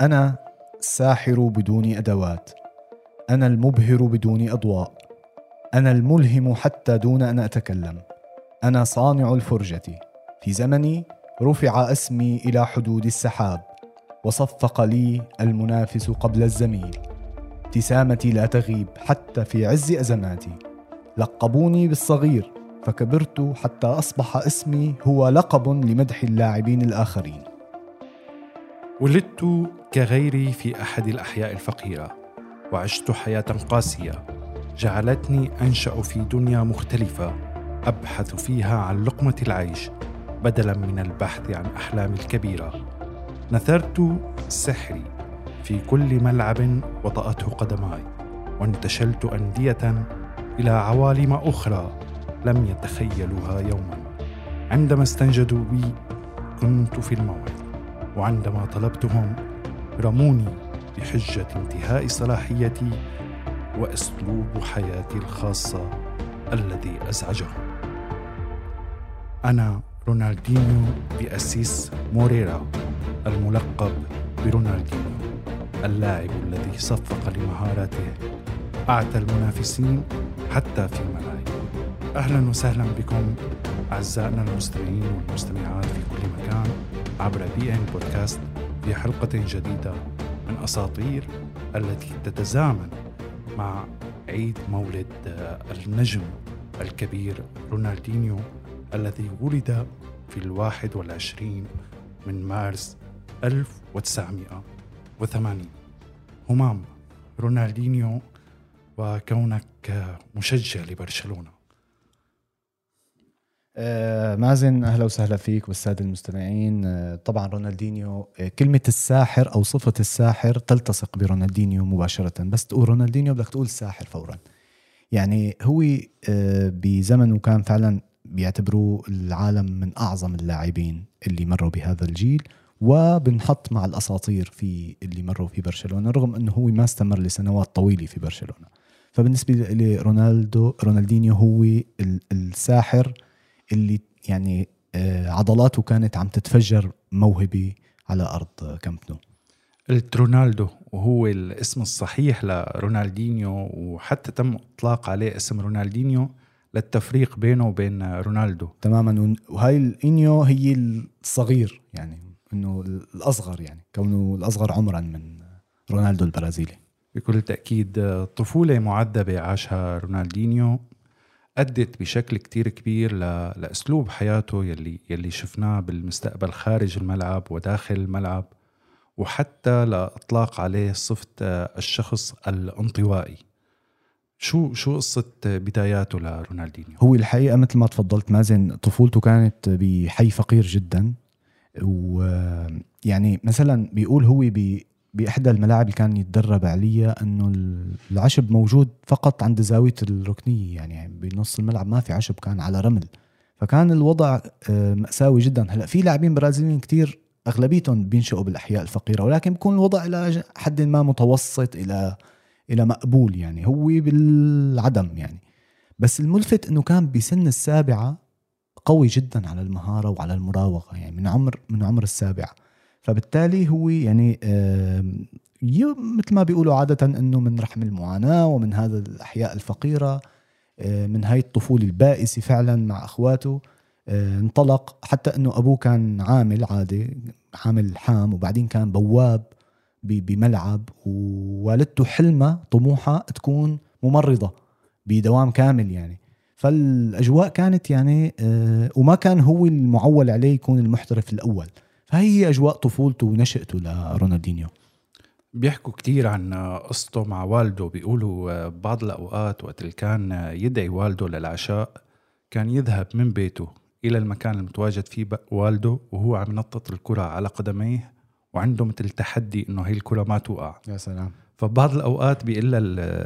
أنا الساحر بدون أدوات. أنا المبهر بدون أضواء. أنا الملهم حتى دون أن أتكلم. أنا صانع الفرجة. في زمني رفع اسمي إلى حدود السحاب. وصفق لي المنافس قبل الزميل. ابتسامتي لا تغيب حتى في عز أزماتي. لقبوني بالصغير فكبرت حتى أصبح اسمي هو لقب لمدح اللاعبين الآخرين. ولدت كغيري في أحد الأحياء الفقيرة وعشت حياة قاسية جعلتني أنشأ في دنيا مختلفة أبحث فيها عن لقمة العيش بدلا من البحث عن أحلامي الكبيرة. نثرت سحري في كل ملعب وطأته قدماي وانتشلت أندية إلى عوالم أخرى لم يتخيلوها يوما. عندما استنجدوا بي كنت في الموعد وعندما طلبتهم رموني بحجة انتهاء صلاحيتي وأسلوب حياتي الخاصة الذي أزعجهم أنا رونالدينيو بأسيس موريرا الملقب برونالدينيو اللاعب الذي صفق لمهاراته. أعتى المنافسين حتى في الملاعب. أهلا وسهلا بكم أعزائنا المستمعين والمستمعات في كل مكان عبر بي إن بودكاست في حلقة جديدة من أساطير التي تتزامن مع عيد مولد النجم الكبير رونالدينيو الذي ولد في الواحد والعشرين من مارس 1980 همام رونالدينيو وكونك مشجع لبرشلونة. آه مازن أهلا وسهلا فيك والسادة المستمعين. آه طبعا رونالدينيو آه كلمة الساحر أو صفة الساحر تلتصق برونالدينيو مباشرة. بس تقول رونالدينيو بدك تقول ساحر فورا. يعني هو آه بزمنه كان فعلا بيعتبروه العالم من أعظم اللاعبين اللي مروا بهذا الجيل وبنحط مع الأساطير في اللي مروا في برشلونة رغم إنه هو ما استمر لسنوات طويلة في برشلونة. فبالنسبة لرونالدو رونالدينيو هو الساحر اللي يعني عضلاته كانت عم تتفجر موهبة على أرض كامب نو. قلت رونالدو وهو الاسم الصحيح لرونالدينيو وحتى تم إطلاق عليه اسم رونالدينيو للتفريق بينه وبين رونالدو. تماما. وهاي الانيو هي الصغير يعني إنه الأصغر يعني كونه الأصغر عمرا من رونالدو البرازيلي. بكل تأكيد طفولة معذبة عاشها رونالدينيو. أدت بشكل كتير كبير لأسلوب حياته يلي, يلي شفناه بالمستقبل خارج الملعب وداخل الملعب وحتى لإطلاق عليه صفة الشخص الانطوائي شو شو قصة بداياته لرونالدينيو؟ هو الحقيقة مثل ما تفضلت مازن طفولته كانت بحي فقير جدا ويعني مثلا بيقول هو بإحدى الملاعب اللي كان يتدرب عليها إنه العشب موجود فقط عند زاوية الركنية يعني بنص الملعب ما في عشب كان على رمل. فكان الوضع مأساوي جدا. هلأ في لاعبين برازيليين كتير أغلبيتهم بينشئوا بالأحياء الفقيرة ولكن بيكون الوضع إلى حد ما متوسط إلى إلى مقبول يعني هو بالعدم يعني. بس الملفت إنه كان بسن السابعة قوي جدا على المهارة وعلى المراوغة يعني من عمر من عمر السابعة. فبالتالي هو يعني مثل ما بيقولوا عادة أنه من رحم المعاناة ومن هذا الأحياء الفقيرة من هاي الطفولة البائسة فعلا مع أخواته انطلق. حتى أنه أبوه كان عامل عادي عامل حام وبعدين كان بواب بملعب ووالدته حلمها طموحها تكون ممرضة بدوام كامل يعني. فالأجواء كانت يعني وما كان هو المعول عليه يكون المحترف الأول. فهي أجواء طفولته ونشأته لرونالدينيو. بيحكوا كتير عن قصته مع والده بيقولوا بعض الأوقات وقت اللي كان يدعي والده للعشاء كان يذهب من بيته إلى المكان المتواجد فيه والده وهو عم ينطط الكرة على قدميه وعنده مثل تحدي إنه هي الكرة ما توقع. يا سلام. فبعض الأوقات بيقول له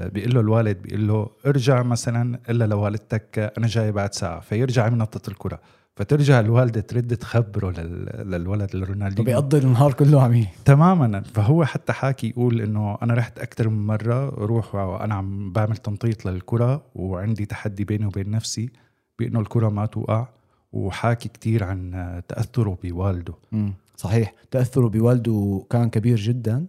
بيقول له الوالد بيقول له ارجع مثلا إلا لوالدتك أنا جاي بعد ساعة فيرجع ينطط الكرة. فترجع الوالدة ترد تخبره للولد لرونالدينيو بيقضي النهار كله عم تماما. فهو حتى حاكي يقول إنه أنا رحت أكثر من مرة روح وأنا عم بعمل تنطيط للكرة وعندي تحدي بيني وبين نفسي بأنه الكرة ما توقع وحاكي كتير عن تأثره بوالده. م. صحيح. تأثره بوالده كان كبير جدا.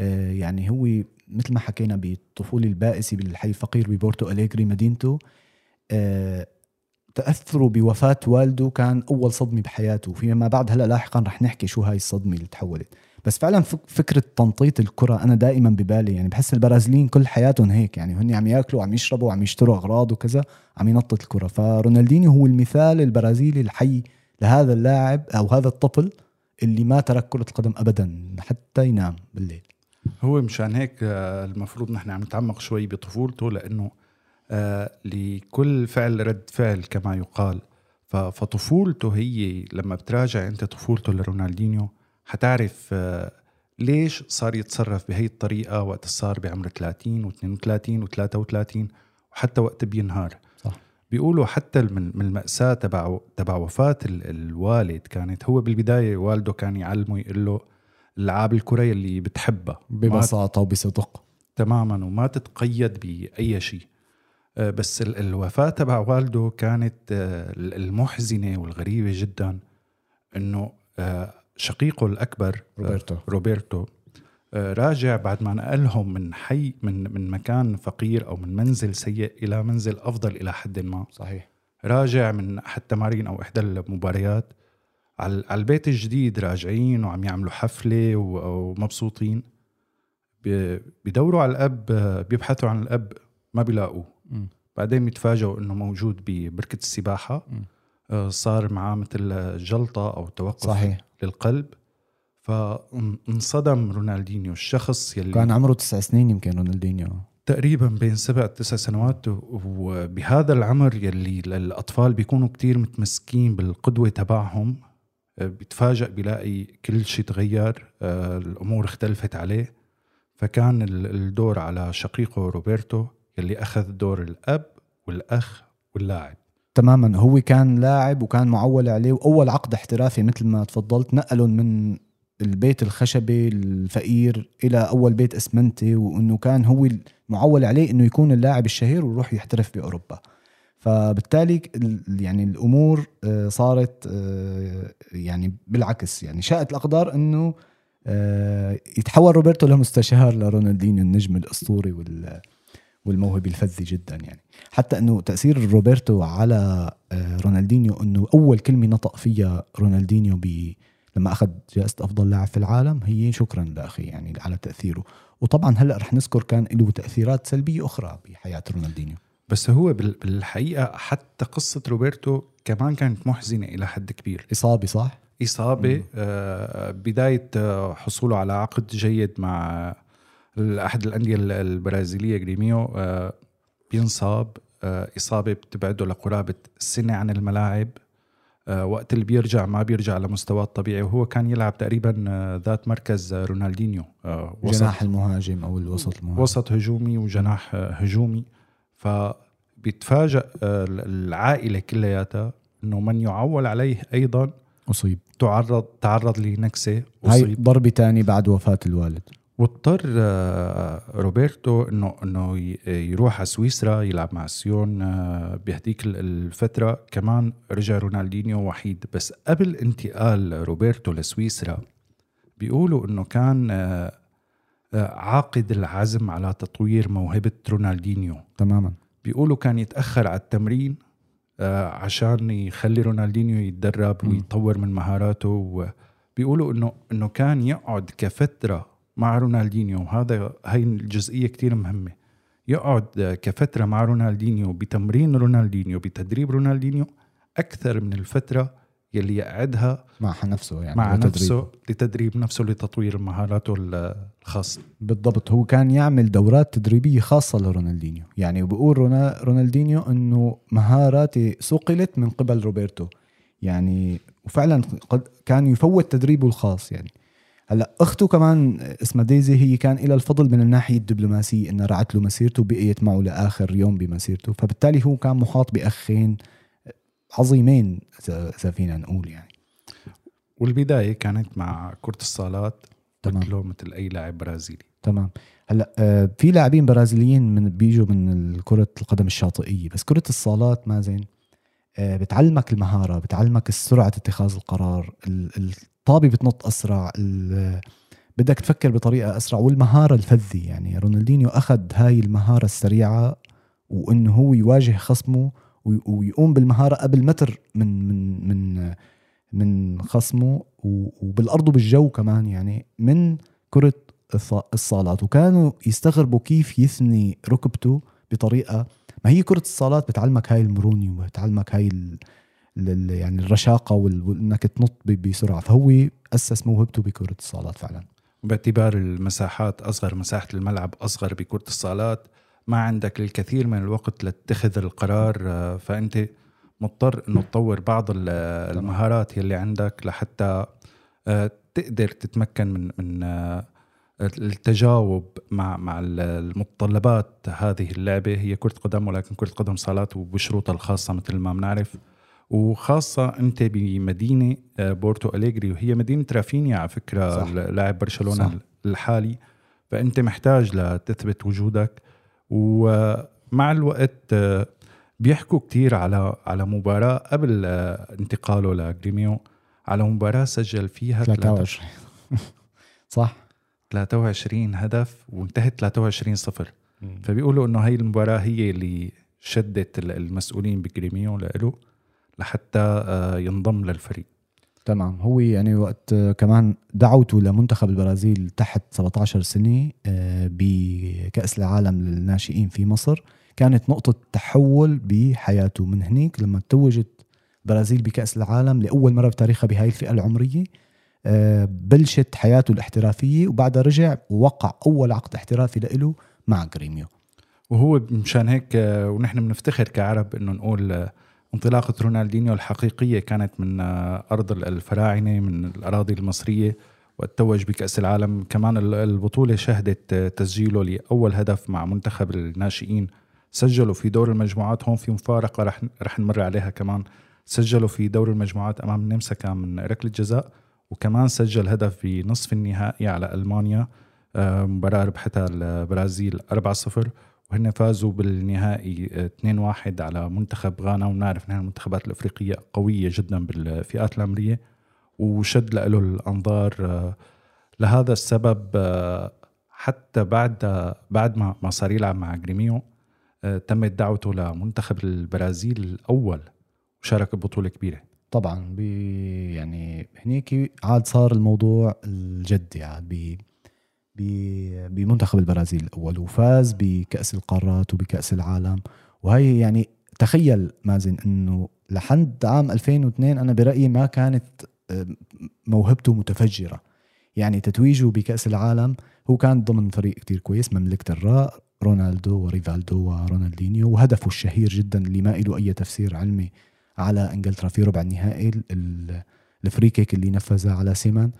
آه، يعني هو مثل ما حكينا بالطفوله البائسة بالحي الفقير ببورتو أليجري مدينته. آه، تاثره بوفاة والده كان أول صدمة بحياته. فيما بعد هلأ لاحقا رح نحكي شو هاي الصدمة اللي تحولت. بس فعلا فكرة تنطيط الكرة أنا دائما ببالي. يعني بحس البرازيليين كل حياتهم هيك. يعني هن عم يأكلوا وعم يشربوا وعم يشتروا أغراض وكذا عم ينطط الكرة. فرونالدينيو هو المثال البرازيلي الحي لهذا اللاعب أو هذا الطفل اللي ما ترك كرة القدم ابدا حتى ينام بالليل. هو مشان هيك آه، المفروض نحن عم نتعمق شوي بطفولته لأنه لكل فعل رد فعل كما يقال. فطفولته هي لما بتراجع انت طفولته لرونالدينيو حتعرف آه، ليش صار يتصرف بهي الطريقة وقت صار بعمر 30 و32 و33 وحتى وقت بينهار صح. بيقولوا حتى من المأساة تبع تبع وفاة الوالد كانت هو بالبداية والده كان يعلمه يقول له العاب الكرة اللي بتحبها. ببساطة وبصدق. تماما وما تتقيد بأي شيء. آه، بس الوفاة تبع والده كانت آه، المحزنة والغريبة جدا إنه شقيقه الأكبر روبرتو. روبرتو آه، راجع بعد ما نقلهم من حي من من مكان فقير أو من منزل سيء إلى منزل أفضل إلى حد ما. صحيح. راجع من احد التمارين أو إحدى المباريات. على البيت الجديد راجعين وعم يعملوا حفلة ومبسوطين بيدوروا على الأب بيبحثوا عن الأب ما بيلاقوه. بعدين بيتفاجئوا إنه موجود ببركه السباحة. م. آه، صار معاه مثل جلطة أو توقف صحيح. للقلب. فانصدم رونالدينيو الشخص يلي كان عمره تسع سنين يمكن رونالدينيو. تقريبا بين سبع تسع سنوات وبهذا العمر يلي الأطفال بيكونوا كتير متمسكين بالقدوة تبعهم آه، بيتفاجئ بيلاقي كل شيء تغير آه، الأمور اختلفت عليه. فكان الدور على شقيقه روبرتو. يلي أخذ دور الأب والأخ واللاعب. تماما هو كان لاعب وكان معول عليه وأول عقد احترافي مثل ما تفضلت نقلهم من البيت الخشبي الفقير إلى أول بيت أسمنتي وإنه كان هو معول عليه إنه يكون اللاعب الشهير ويروح يحترف بأوروبا. فبالتالي يعني الأمور آه، صارت آه، يعني بالعكس. يعني شاءت الأقدار إنه آه، يتحول روبرتو لمستشار لرونالدينيو النجم الأسطوري وال والموهبة الفذة جدا يعني. حتى إنه تأثير روبرتو على آه، رونالدينيو إنه أول كلمة نطق فيها رونالدينيو ب لما أخذ جائزة أفضل لاعب في العالم هي شكرا لاخي يعني على تأثيره. وطبعا هلأ رح نذكر كان له تأثيرات سلبية أخرى بحياة رونالدينيو. بس هو بالحقيقة حتى قصة روبرتو كمان كانت محزنة إلى حد كبير. إصابة صح؟ إصابة آه بداية آه، حصوله على عقد جيد مع احد الأندية البرازيلية جريميو آه، بينصاب آه، إصابة بتبعده لقرابة سنة عن الملاعب. آه، وقت اللي بيرجع ما بيرجع لمستواه الطبيعي وهو كان يلعب تقريبا ذات مركز رونالدينيو وسط. جناح المهاجم أو الوسط المهاجم. وسط هجومي وجناح هجومي. فبيتفاجئ العائلة كلياتها إنه من يعول عليه أيضا أصيب. تعرض تعرض لنكسة أصيب. هاي ضربة ثانية بعد وفاة الوالد. واضطر آه، روبرتو إنه إنه يروح على سويسرا يلعب مع سيون آه، بهديك الفترة. كمان رجع رونالدينيو وحيد. بس قبل انتقال روبرتو لسويسرا بيقولوا إنه كان آه، عاقد العزم على تطوير موهبة رونالدينيو. تماما. بيقولوا كان يتأخر على التمرين عشان يخلي رونالدينيو يتدرب ويطور من مهاراته. بيقولوا إنه إنه كان يقعد كفترة مع رونالدينيو. هذا هاي الجزئية كتير مهمة. يقعد كفترة مع رونالدينيو بتمرين رونالدينيو بتدريب رونالدينيو أكثر من الفترة يلي يقعدها مع نفسه يعني مع نفسه لتدريب نفسه لتطوير مهاراته الخاصه بالضبط هو كان يعمل دورات تدريبية خاصة لرونالدينيو. يعني بيقول رونالدينيو إنه مهاراتي صقلت من قبل روبرتو. يعني وفعلا قد كان يفوت تدريبه الخاص يعني. هلا اخته كمان اسمها ديزي هي كان لها الفضل من الناحية الدبلوماسية إنها رعت له مسيرته وبقيت معه لآخر يوم بمسيرته. فبالتالي هو كان محاط بأخين عظيمين اذا فينا نقول يعني. والبداية كانت مع كرة الصالات تمام. مثله مثل أي لاعب برازيلي. تمام. هلا آه، في لاعبين برازيليين من بيجوا من كرة القدم الشاطئية بس كرة الصالات مازن بتعلمك المهارة بتعلمك سرعه اتخاذ القرار ال- الطابه بتنط أسرع بدك تفكر بطريقة أسرع والمهارة الفذه يعني رونالدينيو أخذ هاي المهارة السريعة وإنه هو يواجه خصمه وي- ويقوم بالمهارة قبل متر من من من من خصمه وبالأرض وبالجو كمان يعني من كرة الص- الصالات. وكانوا يستغربوا كيف يثني ركبته بطريقة ما هي كرة الصالات بتعلمك هاي المرونه وبتعلمك هاي ال ال- يعني الرشاقة وإنك تنط بسرعة. فهو أسس موهبته بكرة الصالات فعلا. باعتبار المساحات أصغر مساحة الملعب أصغر بكرة الصالات. ما عندك الكثير من الوقت لاتخذ القرار فأنت مضطر أنه تطور بعض ال- المهارات يلي عندك لحتى آه، تقدر تتمكن من من آه، التجاوب مع مع المتطلبات هذه اللعبة هي كرة قدم ولكن كرة قدم صالات وبشروطها الخاصة مثل ما بنعرف. وخاصة أنت بمدينة آه، بورتو أليغري وهي مدينة رافينيا على فكرة صح. لاعب برشلونة صح. الحالي. فأنت محتاج لتثبت وجودك. ومع الوقت آه، بيحكوا كتير على على مباراة قبل آه، انتقاله لجريميو على مباراة سجل فيها 23 صح. 23 هدف وانتهت 23 صفر. فبيقولوا إنه هي المباراة هي اللي شدت ال- المسؤولين بجريميو له لحتى آه، ينضم للفريق. تمام. هو يعني وقت آه، كمان دعوته لمنتخب البرازيل تحت 17 سنة آه، بكأس العالم للناشئين في مصر. كانت نقطة تحول بحياته. من هنيك لما توجت البرازيل بكأس العالم لأول مرة بتاريخها بهاي الفئة العمرية بلشت حياته الاحترافية وبعدها رجع ووقع أول عقد احترافي له مع جريميو. وهو مشان هيك ونحن بنفتخر كعرب إنه نقول انطلاقة رونالدينيو الحقيقية كانت من آه، أرض الفراعنة من الأراضي المصرية وتوج بكأس العالم. كمان ال- البطولة شهدت آه، تسجيله لأول هدف مع منتخب الناشئين. سجلوا في دور المجموعات هون في مفارقة رح رح نمر عليها كمان. سجلوا في دور المجموعات أمام النمسا كان من ركلة جزاء. وكمان سجل هدف بنصف النهائي على ألمانيا آه، مباراة ربحتها البرازيل 4-0 وهن فازوا بالنهائي آه، 2-1 على منتخب غانا. ونعرف نحن المنتخبات الأفريقية قوية جدا بالفئات العمريه وشد له الأنظار آه، لهذا السبب آه، حتى بعد بعد ما ما صار يلعب مع جريميو تمت دعوته لمنتخب البرازيل الأول وشارك ببطوله كبيرة. طبعا بي يعني هنيك عاد صار الموضوع الجدي عاد بي بمنتخب البرازيل الأول وفاز بكأس القارات وبكأس العالم. وهي يعني تخيل مازن إنه لحد عام 2002 أنا برأيي ما كانت آه، موهبته متفجرة. يعني تتويجه بكأس العالم هو كان ضمن فريق كتير كويس مملكة الراء، رونالدو وريفالدو ورونالدينيو وهدفه الشهير جدا اللي ما له أي تفسير علمي على إنجلترا في ربع النهائي ال- ال- ال free kick اللي نفذها على سيمان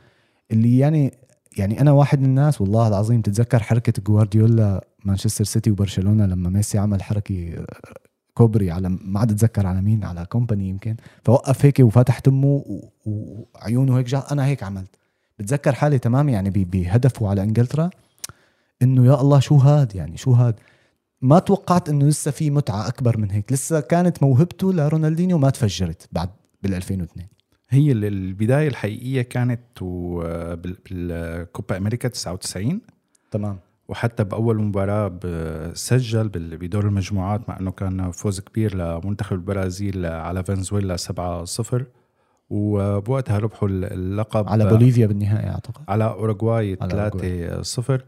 اللي يعني يعني أنا واحد من الناس والله العظيم تتذكر حركة جوارديولا مانشستر سيتي وبرشلونة لما ميسي عمل حركة كوبري على ما عاد أتذكر على مين على كومباني يمكن فوقف هيك وفتح تمه وعيونه هيك أنا هيك عملت. بتذكر حالي تمام يعني بهدفه على إنجلترا إنه يا الله شو هاد يعني شو هاد؟ ما توقعت إنه لسه في متعة أكبر من هيك. لسه كانت موهبته لرونالدينيو ما تفجرت بعد بال 2002 هي ال- البداية الحقيقية كانت بالكوبا أمريكا 99 تمام. وحتى بأول مباراة سجل بدور المجموعات مع إنه كان فوز كبير لمنتخب البرازيل على فنزويلا 7-0 وبوقتها ربحوا اللقب على بوليفيا بالنهائي أعتقد. على أوروغواي على 3-0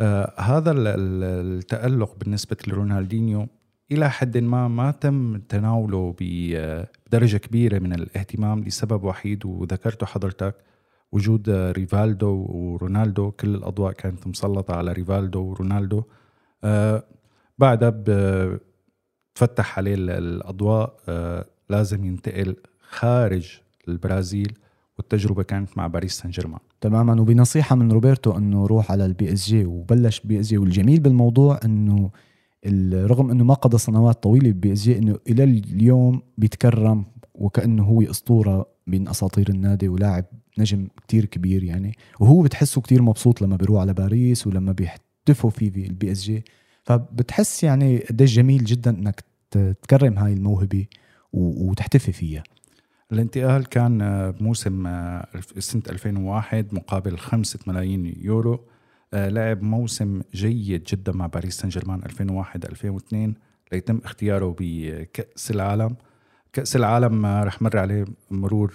آه هذا ال- ال- التألق بالنسبة لرونالدينيو إلى حد ما ما تم تناوله ب- بدرجة كبيرة من الاهتمام لسبب وحيد وذكرته حضرتك وجود آه، ريفالدو ورونالدو. كل الأضواء كانت مسلطة على ريفالدو ورونالدو. آه بعدها تفتح عليه ال- الأضواء. آه لازم ينتقل خارج البرازيل. والتجربة كانت مع باريس سان جيرمان تماما. وبنصيحة من روبرتو أنه روح على ال PSG وبلش PSG والجميل بالموضوع أنه رغم أنه ما قضى سنوات طويلة ب PSG أنه إلى اليوم بيتكرم وكأنه هو أسطورة من أساطير النادي ولاعب نجم كتير كبير يعني. وهو بتحسه كتير مبسوط لما بيروح على باريس ولما بيحتفوا فيه بال PSG فبتحس يعني قديش جميل جدا إنك تكرم هاي الموهبة وتحتفي فيها. الانتقال كان آه، بموسم آه، سنة 2001 مقابل خمسة ملايين يورو. آه، لعب موسم جيد جدا مع باريس سان جيرمان 2001-2002 ليتم اختياره بكأس العالم. كأس العالم رح مر عليه مرور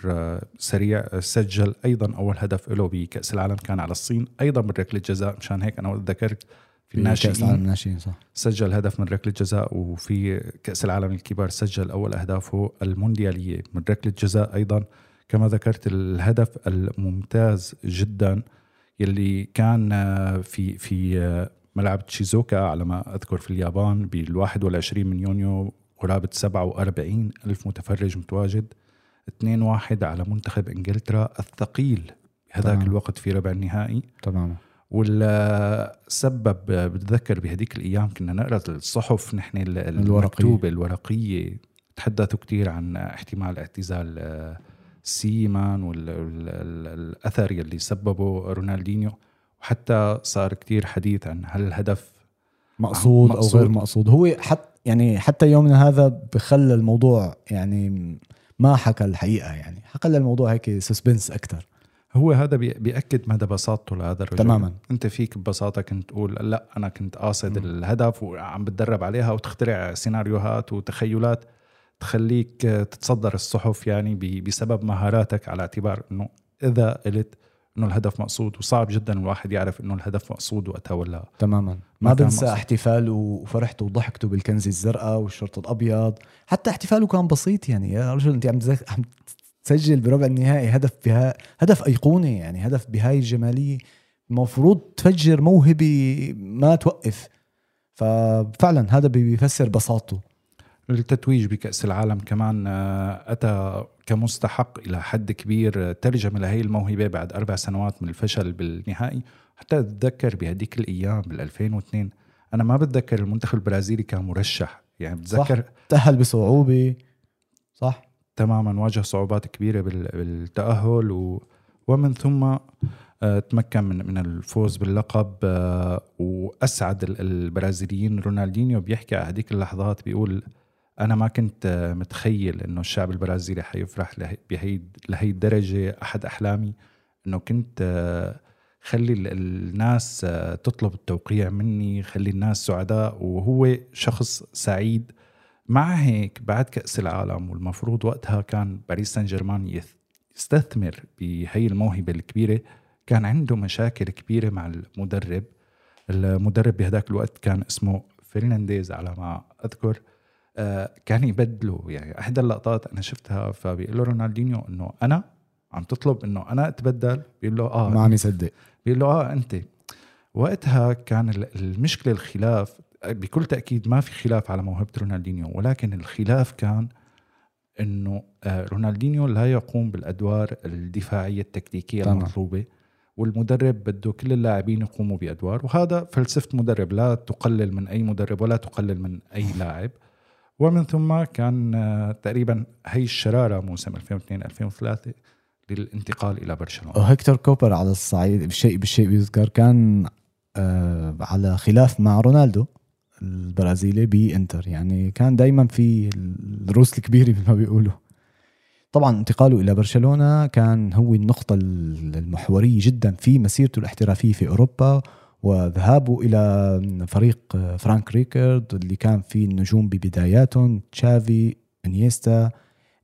سريع. سجل أيضا أول هدف له بكأس العالم كان على الصين أيضا من ركلة جزاء مشان هيك أنا ذكرت في كأس العالم الناشئين الناشئين صح. سجل هدف من ركلة جزاء وفي كأس العالم الكبار سجل أول أهدافه المونديالية من ركلة جزاء أيضا. كما ذكرت الهدف الممتاز جدا يلي كان في في ملعب تشيزوكا على ما أذكر في اليابان بال 21 من يونيو قرابة 47 ألف متفرج متواجد. 2-1 على منتخب إنجلترا الثقيل تمام. الوقت في ربع النهائي. تماما والسبب بتذكر بهديك الأيام كنا نقرأ الصحف نحن. المكتوبه الورقية. تحدثوا كثير عن احتمال اعتزال آه، سيمان والاثر يلي سببه رونالدينيو. وحتى صار كثير حديث عن هل الهدف مقصود, أو مقصود. غير مقصود. هو حتى يعني حتى يومنا هذا بخلى الموضوع يعني ما حكى الحقيقة يعني. حكى الموضوع هيك suspense أكثر هو هذا بي- بيأكد مدى بساطته لهذا الرجل تماما أنت فيك ببساطة كنت تقول لا أنا كنت قاصد مم. الهدف وعم بتدرب عليها وتخترع سيناريوهات وتخيلات تخليك تتصدر الصحف يعني بسبب مهاراتك على اعتبار إنه إذا قلت إنه الهدف مقصود وصعب جدا الواحد يعرف إنه الهدف مقصود وقتها ولا تماما ما بنسى مقصود. احتفاله وفرحته وضحكته بالكنزه الزرقاء والشرط الأبيض حتى احتفاله كان بسيط يعني يا رجل أنت عم عم تسجل بربع النهائي هدف بها هدف أيقوني يعني هدف بهاي الجمالية. المفروض تفجر موهبة ما توقف. ففعلا هذا بيفسر بساطته. التتويج بكأس العالم كمان آه، أتى كمستحق إلى حد كبير آه، ترجم لهي الموهبة بعد أربع سنوات من الفشل بالنهائي. حتى أتذكر بهديك الأيام بال 2002 أنا ما بتذكر المنتخب البرازيلي كان مرشح. يعني بتذكر تأهل بصعوبة. صح. تماما واجه صعوبات كبيرة بال- بالتأهل و ومن ثم آه، تمكن من من الفوز باللقب آه، وأسعد ال- البرازيليين رونالدينيو بيحكي على هذيك اللحظات بيقول أنا ما كنت آه، متخيل إنه الشعب البرازيلي حيفرح له- بهي لهي الدرجة. أحد أحلامي إنه كنت خلي ال- الناس تطلب التوقيع مني خلي الناس سعداء. وهو شخص سعيد مع هيك بعد كأس العالم والمفروض وقتها كان باريس سان جيرمان يستثمر بهي الموهبة الكبيرة كان عنده مشاكل كبيرة مع المدرب. المدرب بهداك الوقت كان اسمه فرنانديز على ما أذكر. آه، كان يبدله يعني إحدى اللقطات أنا شفتها فبيقول له رونالدينيو إنه أنا عم تطلب إنه أنا أتبدل؟ بيقول له آه ما عم يصدق. بيقول له آه أنت. وقتها كان ال- المشكلة الخلاف بكل تأكيد ما في خلاف على موهبة رونالدينيو ولكن الخلاف كان إنه آه، رونالدينيو لا يقوم بالأدوار الدفاعية التكتيكية تمام. المطلوبة والمدرب بده كل اللاعبين يقوموا بأدوار وهذا فلسفة مدرب لا تقلل من أي مدرب ولا تقلل من أي لاعب. ومن ثم كان آه، تقريبا هي الشرارة موسم 2002 2003 للانتقال إلى برشلونة. هيكتور كوبر على الصعيد بالشيء بالشيء بيذكر كان آه على خلاف مع رونالدو. البرازيلي بإنتر. يعني كان دائما في الروس الكبيرة مثل ما بيقولوا. طبعا انتقاله إلى برشلونة كان هو النقطة المحورية جدا في مسيرته الاحترافية في أوروبا وذهابه إلى فريق فرانك ريكارد اللي كان فيه النجوم ببداياتهم تشافي إنييستا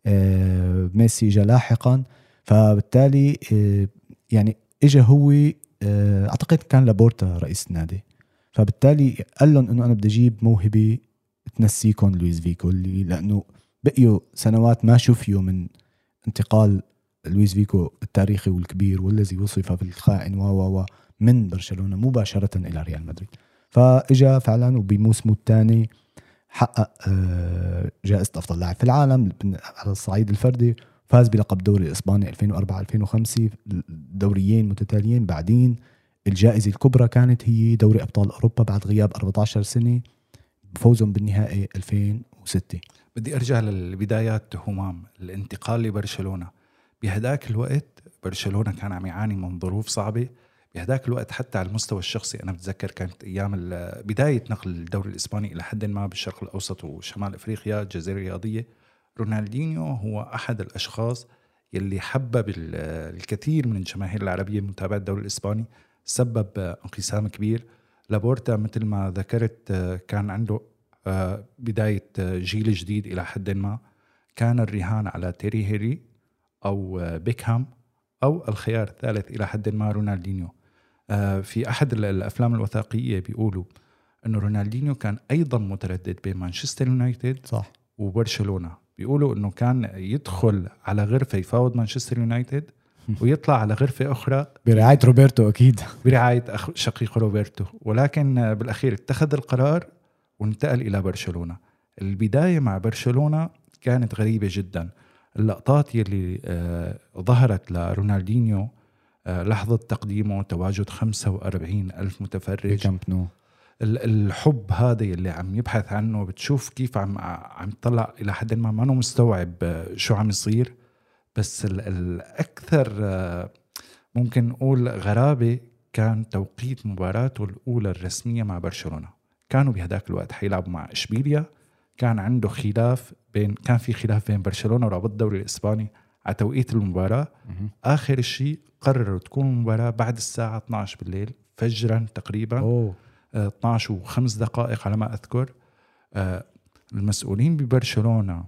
آه، ميسي جاء لاحقا. فبالتالي آه، يعني اجى هو آه، أعتقد كان لابورتا رئيس النادي. فبالتالي قال لهم إنه أنا بدي أجيب موهبة تنسيكم لويس فيكو اللي لأنه بقيوا سنوات ما شفيوا من انتقال لويس فيكو التاريخي والكبير والذي وصف بالخائن و و من برشلونة مباشرة إلى ريال مدريد. فإجا فعلا وبموسمه الثاني حقق آه، جائزة أفضل لاعب في العالم على الصعيد الفردي فاز بلقب دوري الاسباني 2004 2005 دوريين متتاليين بعدين الجائزة الكبرى كانت هي دوري أبطال أوروبا بعد غياب 14 سنة بفوزهم بالنهائي 2006 بدي أرجع للبدايات همام الانتقال لبرشلونة. بهداك الوقت برشلونة كان عم يعاني من ظروف صعبة. بهداك الوقت حتى على المستوى الشخصي أنا بتذكر كانت أيام بداية نقل الدوري الإسباني إلى حد ما بالشرق الأوسط وشمال إفريقيا الجزيرة الرياضية. رونالدينيو هو أحد الأشخاص يلي حبب ال- الكثير من الجماهير العربية متابعة الدوري الإسباني. سبب انقسام كبير. لابورتا مثل ما ذكرت كان عنده آه، بداية جيل جديد إلى حد ما. كان الرهان على تيري هيري أو بيكهام أو الخيار الثالث إلى حد ما رونالدينيو. آه، في أحد ال- الأفلام الوثائقية بيقولوا إنه رونالدينيو كان أيضا متردد بين مانشستر يونايتد صح. وبرشلونة. بيقولوا إنه كان يدخل على غرفة يفاوض مانشستر يونايتد ويطلع على غرفة أخرى. برعاية روبرتو أكيد. برعاية أخ شقيق روبرتو. ولكن بالأخير اتخذ القرار وانتقل إلى برشلونة. البداية مع برشلونة كانت غريبة جدا. اللقطات يلي آه ظهرت لرونالدينيو آه لحظة تقديمه تواجد 45 ألف متفرج. نو. الحب هذا اللي عم يبحث عنه بتشوف كيف عم عم يطلع إلى حد ما ما مستوعب آه، شو عم يصير. بس ال- الأكثر آه، ممكن نقول غرابة كان توقيت مباراته الأولى الرسمية مع برشلونة. كانوا بهداك الوقت حيلعبوا مع إشبيليا. كان عنده خلاف بين كان في خلاف بين برشلونة ورابط الدوري الإسباني على توقيت المباراة. آخر شيء قرروا تكون المباراة بعد الساعة 12 بالليل فجرا تقريبا. آه، 12 وخمس دقائق على ما أذكر. آه، المسؤولين ببرشلونة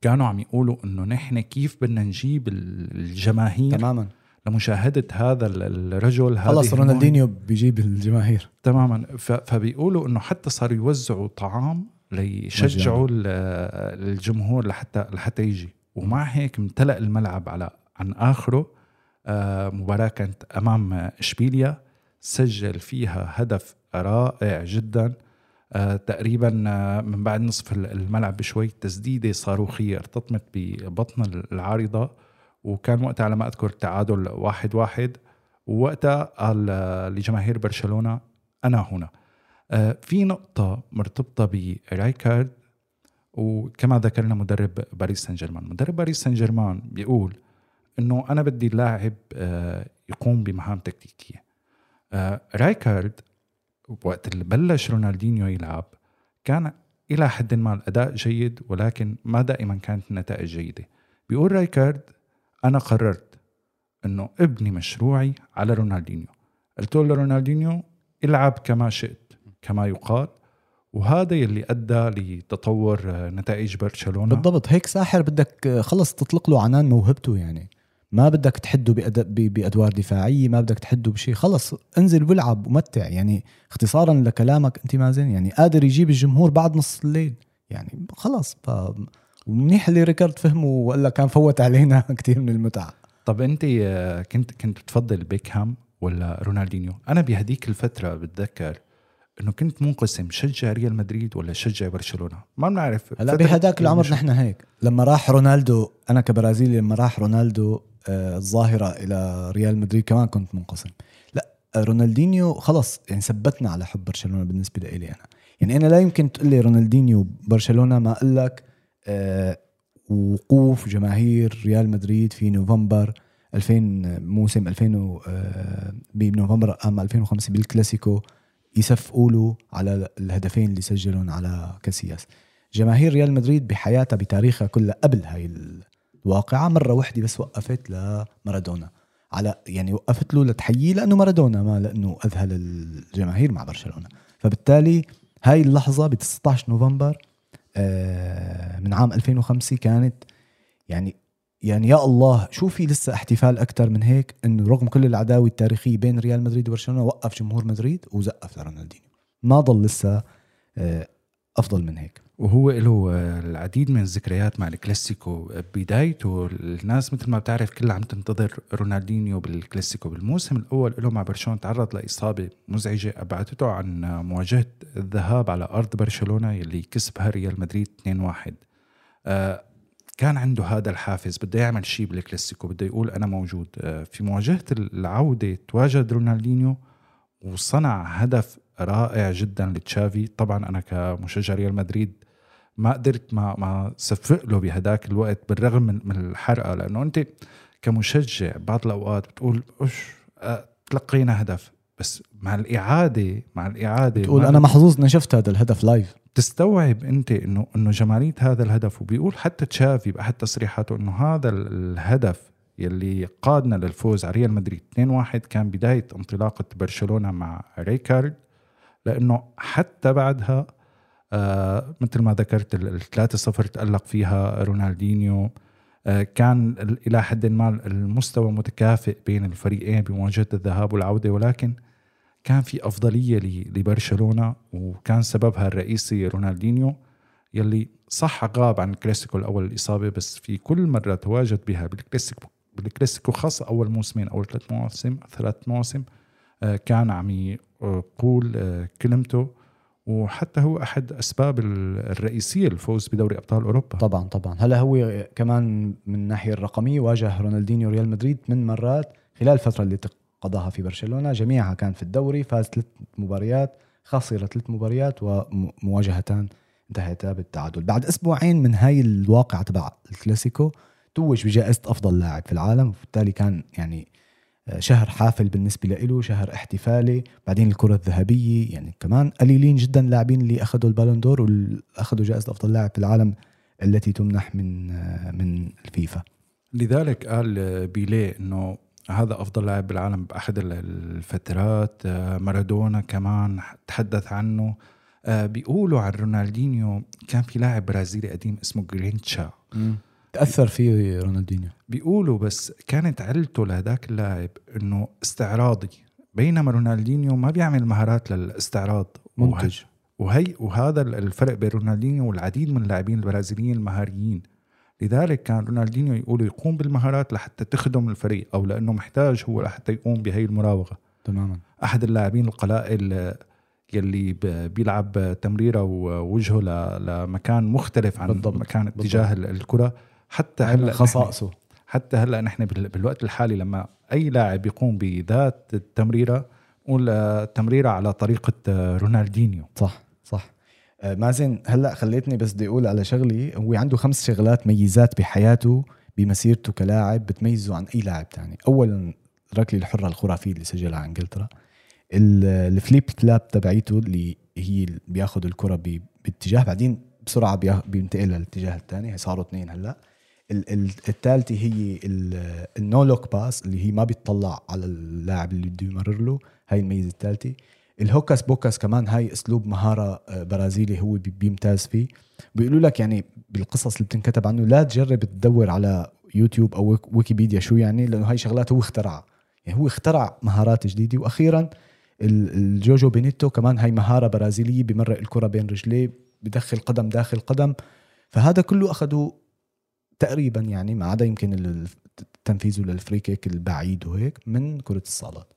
كانوا عم يقولوا إنه نحن كيف بدنا نجيب ال- الجماهير تماما. لمشاهدة هذا ال- الرجل هذه خلص. رونالدينيو بيجيب الجماهير. تماما. فبيقولوا إنه حتى صاروا يوزعوا طعام ليشجعوا ال- الجمهور لحتى لحتى يجي. ومع هيك امتلأ الملعب على عن آخره. آه، مباراة كانت أمام إشبيليا. سجل فيها هدف رائع جدا. تقريبا آه، من بعد نصف الملعب بشوي تسديدة صاروخيه ارتطمت ببطن العارضة وكان وقتها على ما أذكر تعادل واحد واحد ووقتها قال آه، لجماهير برشلونة أنا هنا. آه، في نقطة مرتبطة برايكارد وكما ذكرنا مدرب باريس سان جيرمان مدرب باريس سان جيرمان بيقول إنه أنا بدي اللاعب آه، يقوم بمهام تكتيكية. آه، رايكارد وقت اللي بلش رونالدينيو يلعب كان إلى حد ما الأداء جيد ولكن ما دائما كانت النتائج جيدة. بيقول رايكارد أنا قررت إنه ابني مشروعي على رونالدينيو. قلت له لرونالدينيو العب كما شئت كما يقال. وهذا يلي أدى لتطور نتائج برشلونة. بالضبط هيك ساحر بدك خلص تطلق له عنان موهبته يعني. ما بدك تحده بأدوار دفاعية ما بدك تحده بشيء خلص انزل والعب ومتع. يعني اختصارا لكلامك أنت مازن يعني قادر يجيب الجمهور بعد نص الليل. يعني خلص ف ومنيح اللي ريكارد فهمه والا كان فوت علينا كثير من المتعة. طب أنت آه، كنت كنت بتفضل بيكهام ولا رونالدينيو؟ أنا بهديك الفترة بتذكر إنه كنت منقسم. شجع ريال مدريد ولا شجع برشلونة؟ ما بنعرف. هلأ بهداك العمر نحن هيك. لما راح رونالدو أنا كبرازيلي لما راح رونالدو الظاهرة إلى ريال مدريد كمان كنت منقسم. لا رونالدينيو خلص يعني ثبتنا على حب برشلونة بالنسبة لي أنا. يعني أنا لا يمكن تقول لي رونالدينيو برشلونة ما أقول لك آه، وقوف جماهير ريال مدريد في نوفمبر 2000 موسم 2000 و- آه، بنوفمبر عام 2005 بالكلاسيكو يصفقوا له على الهدفين اللي سجلهم على كاسياس. جماهير ريال مدريد بحياتها بتاريخها كلها قبل هاي الواقعة مرة واحدة بس وقفت لمارادونا على يعني وقفت له لتحييه لأنه مارادونا ما لأنه أذهل الجماهير مع برشلونة. فبالتالي هاي اللحظة ب 19 نوفمبر آه، من عام 2005 كانت يعني يعني يا الله شو في لسه احتفال أكثر من هيك؟ إنه رغم كل العداوة التاريخية بين ريال مدريد وبرشلونة وقف جمهور مدريد وزقف لرونالدينيو. ما ضل لسه آه، أفضل من هيك. وهو له آه، العديد من الذكريات مع الكلاسيكو بدايته. الناس مثل ما بتعرف كلها عم تنتظر رونالدينيو بالكلاسيكو بالموسم الأول. له مع برشلونة تعرض لإصابة مزعجة أبعدته عن مواجهة الذهاب على أرض برشلونة يلي كسبها ريال مدريد 2-1 آه، كان عنده هذا الحافز بده يعمل شيء بالكلاسيكو بده يقول أنا موجود. آه، في مواجهة العودة تواجد رونالدينيو وصنع هدف رائع جدا لتشافي. طبعا أنا كمشجع ريال مدريد ما قدرت ما ما صفق له بهداك الوقت بالرغم من, من الحرقة لأنه أنت كمشجع بعض الأوقات بتقول اش آه، تلقينا هدف. بس مع الاعاده مع الإعادة تقول ما- أنا محظوظ إني شفت هذا الهدف live تستوعب أنت انه إنه جمالية هذا الهدف وبيقول حتى تشافي بأحد تصريحاته إنه هذا الهدف يلي قادنا للفوز على ريال مدريد 2-1 كان بداية انطلاقة برشلونة مع ريكارد لأنه حتى بعدها مثل ما ذكرت ال 3-0 تألق فيها رونالدينيو. آه كان إلى حد ما المستوى متكافئ بين الفريقين بمواجهة الذهاب والعودة ولكن كان في أفضلية لبرشلونة وكان سببها الرئيسي رونالدينيو يلي صح غاب عن الكلاسيكو الأول الاصابه بس في كل مرة تواجد بها بالكلاسيكو بالكلاسيكو خاصه أول موسمين أول ثلاث مواسم ثلاث مواسم آه، كان عم يقول آه، كلمته. وحتى هو أحد أسباب الرئيسية للفوز بدوري أبطال أوروبا. طبعا طبعا. هلا هو كمان من الناحيه الرقمية واجه رونالدينيو ريال مدريد من مرات خلال الفترة اللي قضاها في برشلونة. جميعها كان في الدوري فاز ثلاث مباريات خسر ثلاث مباريات ومواجهتان انتهتا بالتعادل. بعد أسبوعين من هاي الواقعة تبع الكلاسيكو توج بجائزة أفضل لاعب في العالم وبالتالي كان يعني شهر حافل بالنسبة له شهر احتفالي بعدين الكرة الذهبية يعني كمان قليلين جدا لاعبين اللي أخذوا البالون دور وأخذوا جائزة أفضل لاعب في العالم التي تمنح من من الفيفا. لذلك قال بيليه إنه هذا أفضل لاعب بالعالم باحد الفترات. مارادونا كمان تحدث عنه. بيقولوا عن رونالدينيو كان في لاعب برازيلي قديم اسمه جرينتشا. تاثر فيه رونالدينيو؟ بيقولوا بس كانت علته لهذاك اللاعب إنه استعراضي بينما رونالدينيو ما بيعمل مهارات للاستعراض. منتج. وهي وهذا الفرق بين رونالدينيو والعديد من اللاعبين البرازيليين المهاريين. لذلك كان رونالدينيو يقولوا يقوم بالمهارات لحتى تخدم الفريق أو لأنه محتاج هو لحتى يقوم بهي المراوغة. تماما. أحد اللاعبين القلائل يلي بيلعب تمريرة ووجهه لمكان مختلف عن بالضبط. مكان اتجاه بالضبط. الكرة حتى هلأ خصائصه. حتى هلأ نحن بالوقت الحالي لما أي لاعب يقوم بذات التمريرة نقول تمريرة على طريقة رونالدينيو. صح صح. آه، مازن هلأ خليتني بس بدي أقول على شغلي هو عنده خمس شغلات ميزات بحياته بمسيرته كلاعب بتميزه عن أي لاعب تاني. اولا الركله الحرة الخرافية اللي سجلها على انجلترا الفليب فلاب تبعيته اللي هي بياخذ الكرة باتجاه بعدين بسرعة بينتقل للاتجاه الثاني صاروا اثنين هلأ. الثالثه هي ال no look pass اللي هي ما بيطلع على اللاعب اللي بده يمرر له. هاي الميزة الثالثه ال hocus pocus كمان هاي أسلوب مهارة آه، برازيلي هو بيمتاز فيه. بيقولوا لك يعني بالقصص اللي بتنكتب عنه لا تجرب تدور على يوتيوب أو ويكيبيديا شو يعني لأنه هاي شغلات هو اخترعها يعني هو اخترع مهارات جديدة. وأخيرا ال jogo bonito كمان هاي مهارة برازيلية بمرق الكرة بين رجليه بدخل قدم داخل قدم. فهذا كله اخذوا تقريبا يعني ما عدا يمكن تنفيذه لل free kick البعيد وهيك من كرة الصالات.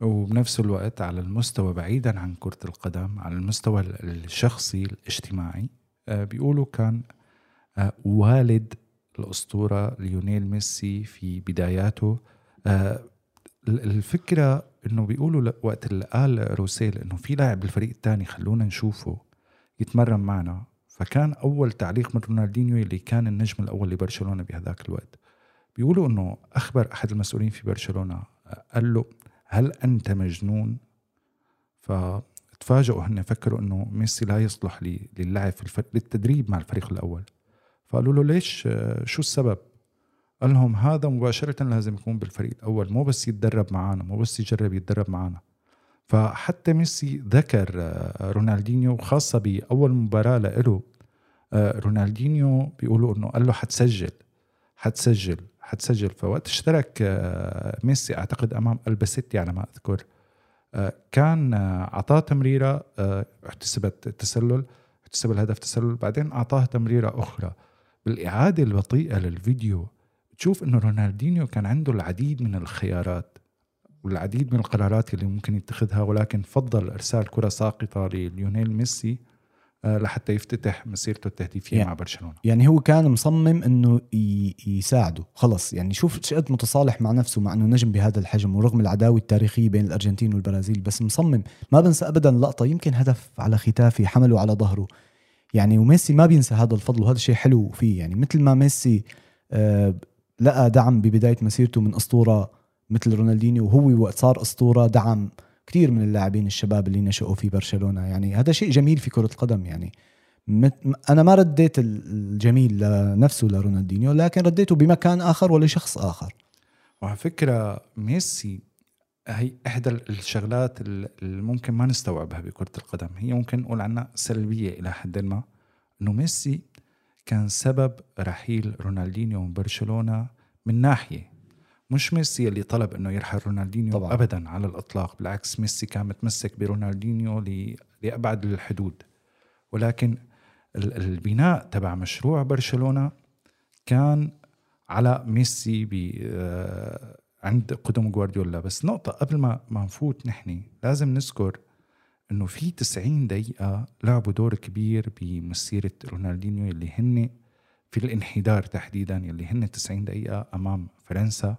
وبنفس الوقت على المستوى بعيدا عن كرة القدم على المستوى الشخصي الاجتماعي آه، بيقولوا كان آه، والد الأسطورة ليونيل ميسي في بداياته. آه، الفكرة إنه بيقولوا وقت اللي قال روسيل إنه في لاعب بالفريق الثاني خلونا نشوفه يتمرن معنا فكان أول تعليق من رونالدينيو اللي كان النجم الأول لبرشلونة بهذاك الوقت. بيقولوا إنه أخبر أحد المسؤولين في برشلونة قال له هل أنت مجنون؟ فتفاجئوا هن فكروا إنه ميسي لا يصلح للعب في الفريق للتدريب مع الفريق الأول. فقالوا له ليش؟ شو السبب؟ قال لهم هذا مباشرة لازم يكون بالفريق الأول مو بس يتدرب معنا مو بس يجرب يتدرب معنا فحتى ميسي ذكر آه، رونالدينيو خاصة بأول مباراة له آه، رونالدينيو بيقولوا إنه قال له حتسجل حتسجل حتسجل. فوقت اشترك آه، ميسي أعتقد أمام البستي على ما أذكر كان أعطاه تمريرة احتسبت تسلل احتسب الهدف تسلل بعدين أعطاه تمريرة أخرى. بالإعادة البطيئة للفيديو تشوف إنه رونالدينيو كان عنده العديد من الخيارات. والعديد من القرارات اللي ممكن يتخذها ولكن فضل إرسال كرة ساقطة لليونيل ميسي آه، لحتى يفتتح مسيرته التهديفية يعني مع برشلونة. يعني هو كان مصمم إنه يساعده. خلص. يعني شوف قد متصالح مع نفسه مع إنه نجم بهذا الحجم ورغم العداوة التاريخية بين الأرجنتين والبرازيل بس مصمم. ما بنسى ابدا لقطة يمكن هدف على ختافي حمله على ظهره. يعني وميسي ما بينسى هذا الفضل وهذا الشيء حلو فيه. يعني مثل ما ميسي آه لقى دعم ببداية مسيرته من أسطورة مثل رونالدينيو وهو وقت صار أسطورة دعم كثير من اللاعبين الشباب اللي نشأوا في برشلونة. يعني هذا شيء جميل في كرة القدم. يعني أنا ما رديت الجميل لنفسه لرونالدينيو لكن رديته بمكان آخر ولشخص آخر. وعلى فكرة ميسي هي إحدى الشغلات اللي ممكن ما نستوعبها بكرة القدم. هي ممكن نقول عنها سلبية إلى حد ما إنه ميسي كان سبب رحيل رونالدينيو من برشلونة من ناحية مش ميسي اللي طلب إنه يرحل رونالدينيو طبعاً. ابدا على الإطلاق بالعكس ميسي كان متمسك برونالدينيو لأبعد الحدود. ولكن ال- البناء تبع مشروع برشلونة كان على ميسي آه، عند قدم جوارديولا. بس نقطة قبل ما ما نفوت نحن لازم نذكر إنه في 90 دقيقة لعبوا دور كبير بمسيرة رونالدينيو اللي هن في الانحدار تحديدا اللي هن 90 دقيقة أمام فرنسا.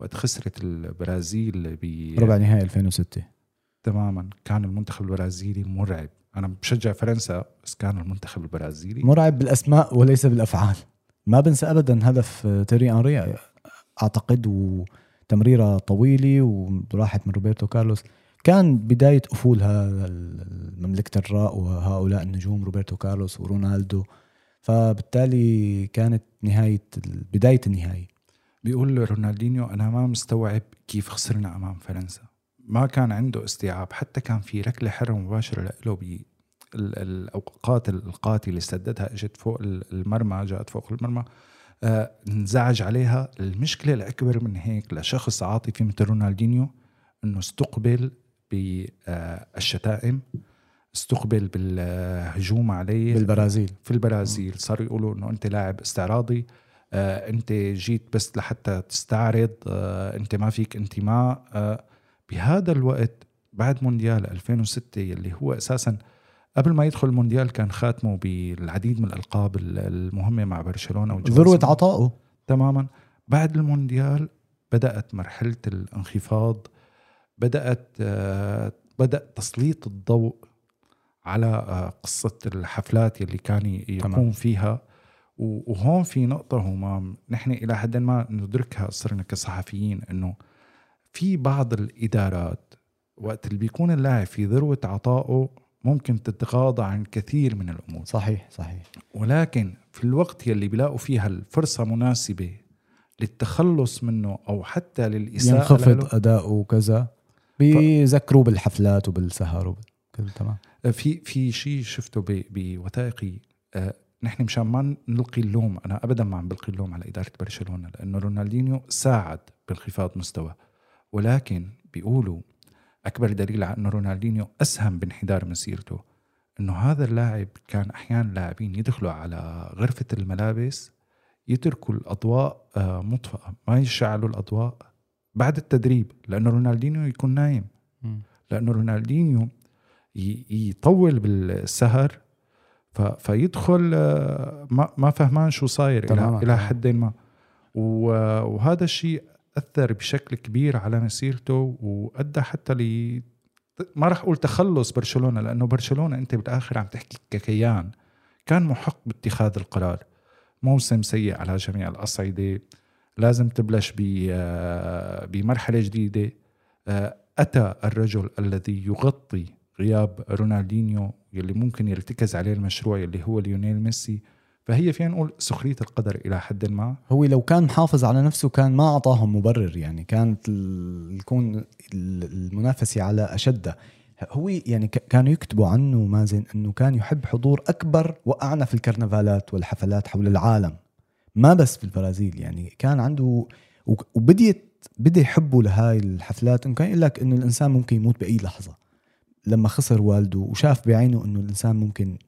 وقت خسرت البرازيل ب ربع نهائي 2006 تماما. كان المنتخب البرازيلي مرعب. أنا بشجع فرنسا بس كان المنتخب البرازيلي مرعب بالأسماء وليس بالأفعال. ما بنسى ابدا هدف تيري انري أعتقد وتمريرة طويلة وراحت من روبرتو كارلوس. كان بداية افول هذا مملكه الراء وهؤلاء النجوم روبرتو كارلوس ورونالدو. فبالتالي كانت نهاية بداية النهايه بيقول رونالدينيو أنا ما مستوعب كيف خسرنا أمام فرنسا. ما كان عنده استيعاب حتى كان في ركلة حرة مباشرة له ب الأوقات القاتلة اللي سددها إجت فوق المرمى جاءت فوق المرمى آه انزعج عليها. المشكلة الأكبر من هيك لشخص عاطفي مثل رونالدينيو إنه استقبل بالشتائم استقبل بالهجوم عليه. بالبرازيل. في البرازيل. صاروا يقولوا إنه أنت لاعب استعراضي. آه انت جيت بس لحتى تستعرض آه انت ما فيك انتماء آه بهذا الوقت بعد مونديال 2006 يلي هو أساسا قبل ما يدخل المونديال كان خاتمه بالعديد من الألقاب المهمة مع برشلونة. ذروة عطائه تماما بعد المونديال بدأت مرحلة الانخفاض بدأت آه بدأ تسليط الضوء على آه قصة الحفلات يلي كان يقوم تمام. فيها وهون في نقطة همام نحن إلى حد ما ندركها صرنا كصحفيين إنه في بعض الإدارات وقت اللي بيكون اللاعب في ذروة عطائه ممكن تتغاضى عن كثير من الأمور. صحيح صحيح. ولكن في الوقت يلي بيلاقوا فيها الفرصة مناسبة للتخلص منه أو حتى للإساءة ينخفض له أداؤه وكذا بيذكروه بالحفلات وبالسهر وبال... تمام. في في شيء شفته بوثائقي آه، نحن مشان ما نلقي اللوم أنا ابدا ما عم بلقي اللوم على إدارة برشلونة لأنه رونالدينيو ساعد بانخفاض مستوى ولكن بيقولوا أكبر دليل على إنه رونالدينيو أسهم بانحدار مسيرته إنه هذا اللاعب كان أحيانا لاعبين يدخلوا على غرفة الملابس يتركوا الأضواء آه، مطفأة ما يشعلوا الأضواء بعد التدريب لأنه رونالدينيو يكون نايم. لأنه رونالدينيو يطول بالسهر فيدخل آه، ما ما فهمان شو صاير. إلى إلى حد ما. و- وهذا الشيء أثر بشكل كبير على مسيرته وأدى حتى ل ما راح أقول تخلص برشلونة لأنه برشلونة أنت بالآخر عم تحكي ككيان. كان محق باتخاذ القرار. موسم سيء على جميع الأصعدة. لازم تبلش ب- آه، بمرحلة جديدة. آه، أتى الرجل الذي يغطي غياب رونالدينيو يلي ممكن يرتكز عليه المشروع يلي هو ليونيل ميسي فهي فينا نقول سخرية القدر إلى حد ما. هو لو كان محافظ على نفسه كان ما اعطاهم مبرر يعني كانت ال- تكون ال- المنافسة على اشدها هو يعني كانوا يكتبوا عنه مازن إنه كان يحب حضور أكبر وأعنف الكرنفالات والحفلات حول العالم ما بس في البرازيل. يعني كان عنده وبديت بدأ يحبوا لهاي الحفلات. انه كان يقول لك إنه الإنسان ممكن يموت بأي لحظة. لما خسر والده وشاف بعينه إنه الإنسان ممكن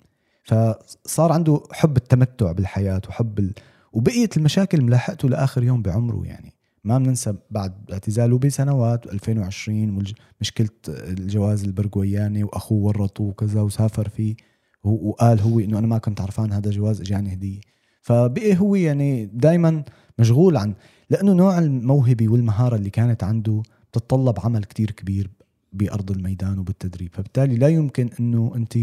فصار عنده حب التمتع بالحياة وحب ال... وبقيت المشاكل ملاحقته لآخر يوم بعمره يعني. ما بننسى بعد اعتزاله بسنوات 2020 مشكلة الجواز البرغوياني وأخوه ورطه وكذا وسافر فيه وقال هو إنه أنا ما كنت عرفان هذا جواز إجاني هدية. فبقي هو يعني دائما مشغول عن لأنه نوع الموهبة والمهارة اللي كانت عنده بتتطلب عمل كتير كبير. بأرض الميدان وبالتدريب. فبالتالي لا يمكن أنه أنت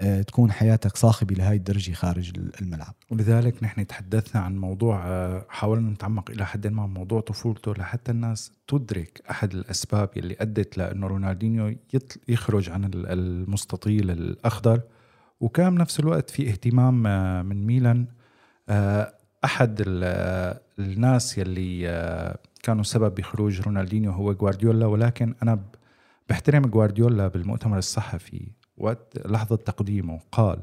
آه، تكون حياتك صاخبة لهي الدرجة خارج الملعب. ولذلك نحن تحدثنا عن موضوع آه، حاولنا نتعمق إلى حد ما موضوع طفولته لحتى الناس تدرك أحد الأسباب اللي أدت لأنه رونالدينيو يخرج عن المستطيل الأخضر. وكان بنفس الوقت في اهتمام آه، من ميلان. أحد الناس يلي كانوا سبب بخروج رونالدينيو هو جوارديولا ولكن أنا بحترم جوارديولا بالمؤتمر الصحفي وقت لحظة تقديمه قال